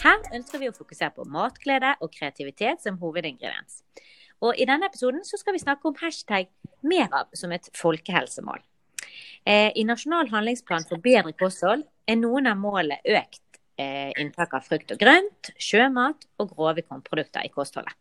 Her ønsker vi å fokusere på matglede og kreativitet som hovedingrediens. Og I denne episoden så skal vi snakke om hashtag MERAB som et folkehelsemål. Eh, I Nasjonal handlingsplan for bedre kosthold er noen av målene økt eh, inntak av frukt og grønt, sjømat og grove kornprodukter i kostholdet.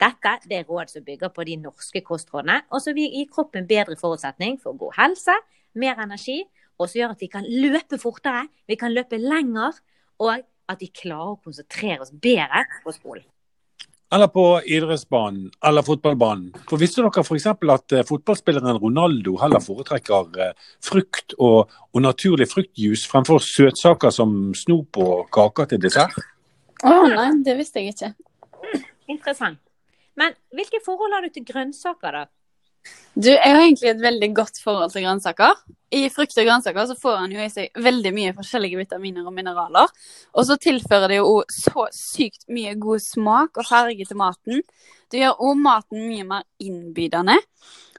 Dette det er råd som bygger på de norske kostrådene, og som vil gi kroppen bedre forutsetning for god helse, mer energi, og som gjør at vi kan løpe fortere, vi kan løpe lenger, og at vi klarer å konsentrere oss bedre på skolen. Eller på idrettsbanen eller fotballbanen. For Visste dere f.eks. at eh, fotballspilleren Ronaldo heller foretrekker eh, frukt og, og naturlig fruktjuice fremfor søtsaker som snop og kaker til dessert? Å oh, nei, det visste jeg ikke. Interessant. Men hvilke forhold har du til grønnsaker, da? Du, jeg har egentlig et veldig godt forhold til grønnsaker. I frukt og grønnsaker så får han jo i seg veldig mye forskjellige vitaminer og mineraler. Og så tilfører det jo så sykt mye god smak og farge til maten. Det gjør òg maten mye mer innbydende.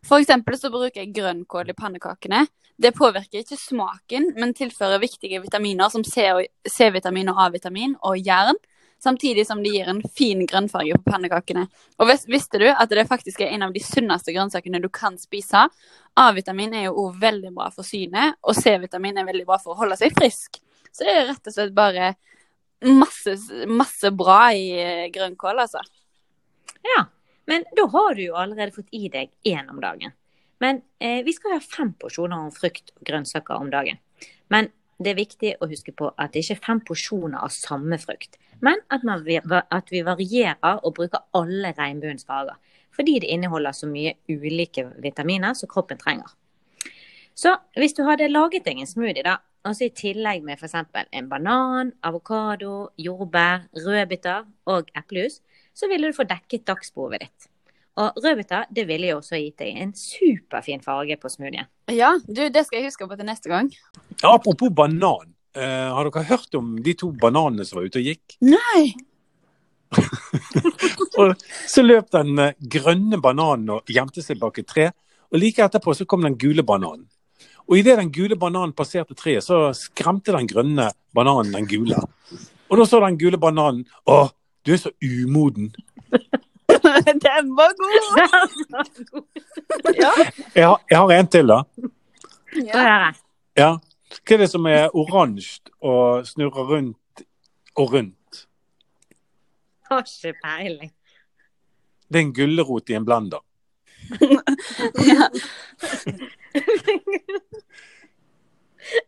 For eksempel så bruker jeg grønnkål i pannekakene. Det påvirker ikke smaken, men tilfører viktige vitaminer som C-vitamin og A-vitamin og jern samtidig som de gir en fin grønnfarge på pannekakene. Og visste du at det faktisk er en av de sunneste grønnsakene du kan spise? A-vitamin er jo òg veldig bra for synet, og C-vitamin er veldig bra for å holde seg frisk. Så det er rett og slett bare masse, masse bra i eh, grønnkål, altså. Ja, men da har du jo allerede fått i deg én om dagen. Men eh, vi skal ha fem porsjoner om frukt og grønnsaker om dagen. Men det er viktig å huske på at det ikke er fem porsjoner av samme frukt, men at, man, at vi varierer og bruker alle regnbuens farger. Fordi det inneholder så mye ulike vitaminer som kroppen trenger. Så hvis du hadde laget deg en smoothie, da, og i tillegg med f.eks. en banan, avokado, jordbær, rødbiter og eplejus, så ville du få dekket dagsbehovet ditt. Og rødbeter det ville jo også gitt deg en superfin farge på smoothien. Ja, du, det skal jeg huske på til neste gang. Apropos banan. Uh, har dere hørt om de to bananene som var ute og gikk? Nei! og så løp den uh, grønne bananen og gjemte seg bak et tre. Og like etterpå så kom den gule bananen. Og idet den gule bananen passerte treet, så skremte den grønne bananen den gule. Og da så den gule bananen Å, du er så umoden. Den var god! ja. jeg, har, jeg har en til, da. Ja. ja. Hva er det som er oransje og snurrer rundt og rundt? Har ikke peiling. Det er en gulrot i en blender. ja.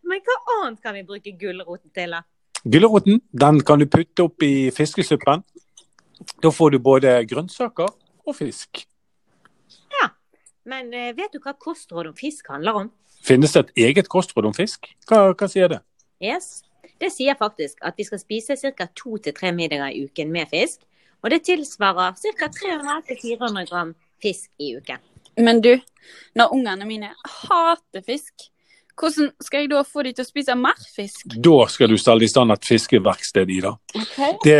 Men hva annet kan vi bruke gulroten til, da? Gulroten den kan du putte opp i fiskesuppen. Da får du både grønnsaker og fisk. Ja, men eh, vet du hva kostråd om fisk handler om? Finnes det et eget kostråd om fisk? Hva, hva sier det? Yes, Det sier faktisk at vi skal spise ca. to til tre middager i uken med fisk. Og det tilsvarer ca. 300-400 gram fisk i uken. Men du, når ungene mine hater fisk, hvordan skal jeg da få de til å spise mer fisk? Da skal du stelle i stand et fiskeverksted, Ida. Okay. Det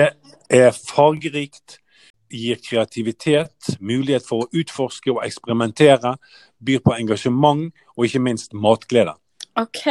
er fargerikt, gir kreativitet, mulighet for å utforske og eksperimentere, byr på engasjement og ikke minst matglede. OK.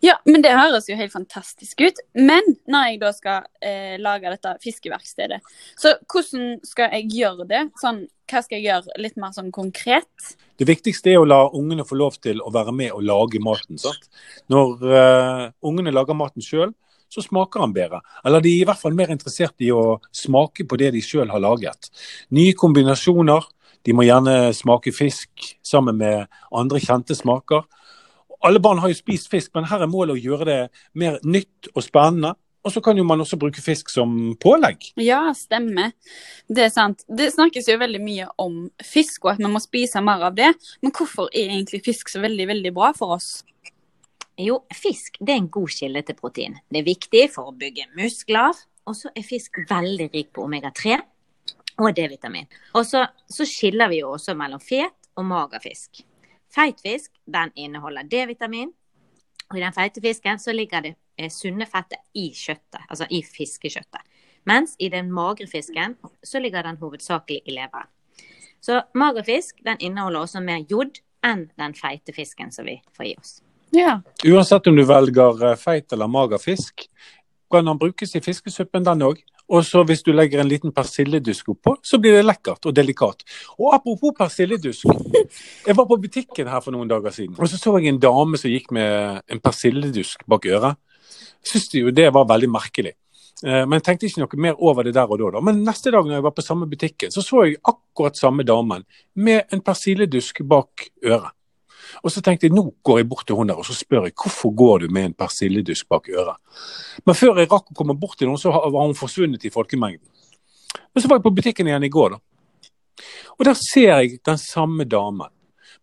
Ja, men det høres jo helt fantastisk ut. Men når jeg da skal eh, lage dette fiskeverkstedet, så hvordan skal jeg gjøre det? Sånn, hva skal jeg gjøre litt mer sånn konkret? Det viktigste er å la ungene få lov til å være med og lage maten. Sant? Når eh, ungene lager maten sjøl, så smaker den bedre. Eller de er i hvert fall mer interessert i å smake på det de sjøl har laget. Nye kombinasjoner. De må gjerne smake fisk sammen med andre kjente smaker. Alle barn har jo spist fisk, men her er målet å gjøre det mer nytt og spennende. Og så kan jo man også bruke fisk som pålegg. Ja, stemmer. Det er sant. Det snakkes jo veldig mye om fisk, og at man må spise mer av det. Men hvorfor er egentlig fisk så veldig, veldig bra for oss? Jo, fisk det er en god kilde til protein. Det er viktig for å bygge muskler. Og så er fisk veldig rik på omega-3 og D-vitamin. Og så, så, skiller vi jo også mellom fet og mager fisk. Feit fisk den inneholder D-vitamin. Og i den feite fisken så ligger det eh, sunne fettet i kjøttet, altså i fiskekjøttet. Mens i den magre fisken så ligger den hovedsakelig i leveren. Så mager fisk den inneholder også mer jod enn den feite fisken som vi får i oss. Ja. Uansett om du velger eh, feit eller mager fisk, kan den brukes i fiskesuppen, den òg. Og så hvis du legger en liten persilledusk oppå, så blir det lekkert og delikat. Og apropos persilledusk. Jeg var på butikken her for noen dager siden, og så så jeg en dame som gikk med en persilledusk bak øret. Syns jo det var veldig merkelig. Eh, Men jeg tenkte ikke noe mer over det der og da. da. Men neste dag når jeg var på samme butikken, så så jeg akkurat samme damen med en persilledusk bak øret. Og så tenkte jeg nå går jeg bort til hun der og så spør jeg hvorfor går du med en persilledusk bak øret. Men før jeg rakk å komme bort til henne, så var hun forsvunnet i folkemengden. Men så var jeg på butikken igjen i går, da. Og der ser jeg den samme damen.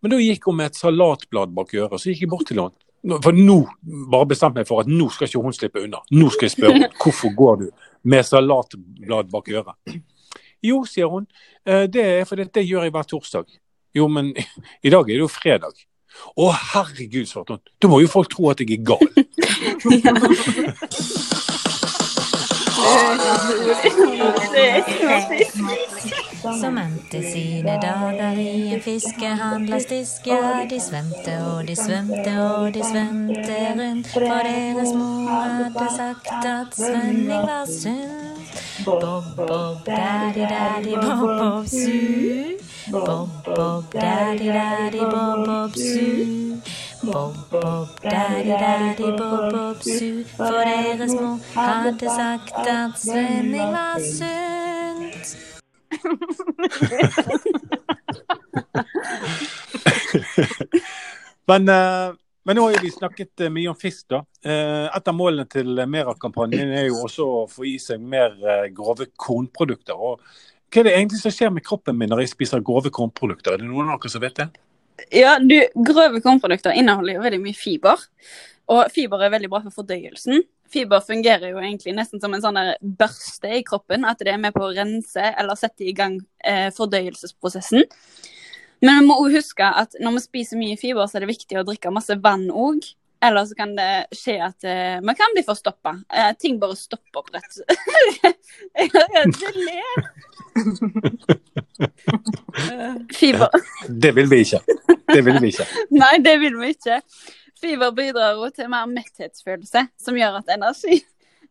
Men da gikk hun med et salatblad bak øret, så gikk jeg bort til henne. For nå bare bestemte meg for at nå skal ikke hun slippe unna. Nå skal jeg spørre henne hvorfor går du med salatblad bak øret. Jo, sier hun, «eh, det er fordi det gjør jeg hver torsdag. Jo, men i dag er det jo fredag. Å herregud, svarte hun. Da må jo folk tro at jeg er gal. Som endte sine dager i en fiskehandlersdisk. Ja, de svømte og de svømte og de svømte rundt. For deres mor hadde sagt at svømming var sunt. Bob, bob, daddy, daddy, bob, bob, su. Bob, bob, daddy, daddy, bob, bob, su. Bob, bob, daddy, daddy, bob, bob, su. For deres mor hadde sagt at svømming var sunt. Men, eh, men nå har vi snakket eh, mye om fisk, da. Eh, Et av målene til Mera-kampanjen er jo også å få i seg mer grove kornprodukter. Og hva er det egentlig som skjer med kroppen min når jeg spiser grove kornprodukter? Er det noen av dere som vet det? Ja, du, grove kornprodukter inneholder jo veldig mye fiber. Og fiber er veldig bra for fordøyelsen. Fiber fungerer jo egentlig nesten som en sånn der børste i kroppen. At det er med på å rense eller sette i gang eh, fordøyelsesprosessen. Men vi må også huske at når vi spiser mye fiber, så er det viktig å drikke masse vann òg. Eller så kan det skje at uh, man kan bli forstoppa. Uh, ting bare stopper opp rett ler. Fiber Det vil vi ikke. Det vil vi ikke. Nei, det vil vi ikke. Fiber bidrar jo til mer metthetsfølelse, som gjør at energi,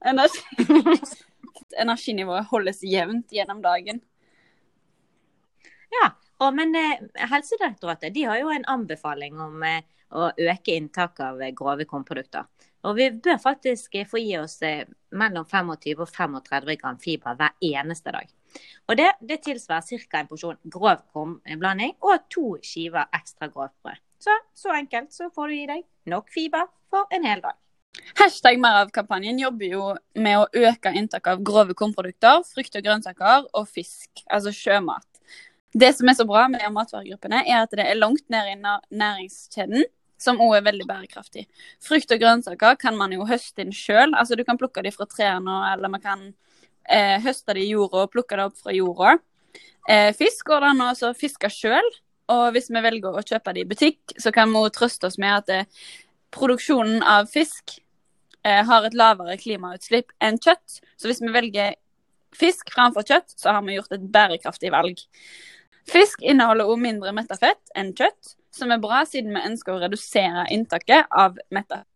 energi energinivået holdes jevnt gjennom dagen. Ja, og, men eh, Helsedirektoratet de har jo en anbefaling om eh, å øke inntaket av eh, grove kornprodukter. Og vi bør faktisk eh, få i oss eh, mellom 25 og 35 gram fiber hver eneste dag. Og det, det tilsvarer ca. en porsjon grov kornblanding og to skiver ekstra grovt brød. Så, så enkelt så får du i deg nok fiber for en hel dag. Hashtag mer av-kampanjen jobber jo med å øke inntaket av grove kornprodukter, frukt og grønnsaker og fisk, altså sjømat. Det som er så bra med matvaregruppene, er at det er langt ned i næringskjeden, som òg er veldig bærekraftig. Frukt og grønnsaker kan man jo høste inn sjøl. Altså, du kan plukke de fra trærne, eller man kan eh, høste de i jorda og plukke det opp fra jorda. Eh, fisk går det an å fiske sjøl, og hvis vi velger å kjøpe det i butikk, så kan vi trøste oss med at eh, produksjonen av fisk eh, har et lavere klimautslipp enn kjøtt. Så hvis vi velger fisk framfor kjøtt, så har vi gjort et bærekraftig valg. Fisk inneholder òg mindre mettafett enn kjøtt, som er bra siden vi ønsker å redusere inntaket av mettafett.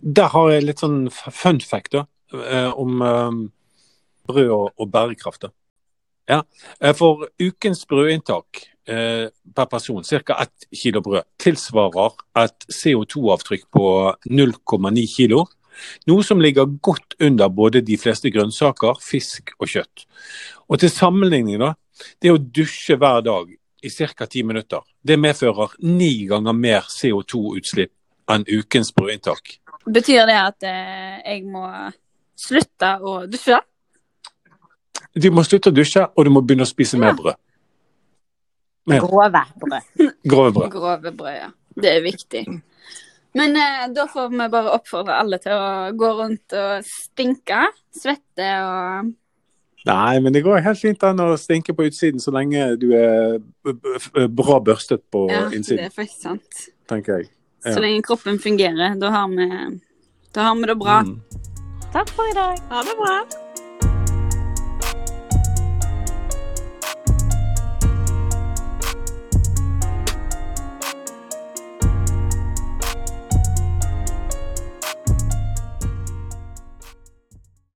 Der har jeg litt sånn fun fact da, eh, om eh, brød og, bærekraft. da. Ja, eh, For ukens brødinntak eh, per person, ca. 1 kilo brød, tilsvarer et CO2-avtrykk på 0,9 kilo. Noe som ligger godt under både de fleste grønnsaker, fisk og kjøtt. Og til sammenligning, da. Det å dusje hver dag i ca. ti minutter, det medfører ni ganger mer CO2-utslipp enn ukens brødinntak. Betyr det at eh, jeg må slutte å dusje? Du må slutte å dusje, og du må begynne å spise mer brød. Mer. Grove brød. Grove brød. Grove brød, ja. Det er viktig. Men eh, da får vi bare oppfordre alle til å gå rundt og stinke, svette og Nei, men det går helt fint an å stinke på utsiden så lenge du er b- bra børstet på Ja, det er faktisk sant. tenker jeg. Ja. Så lenge kroppen fungerer, da har vi, da har vi det bra. Mm. Takk for i dag. Ha det bra.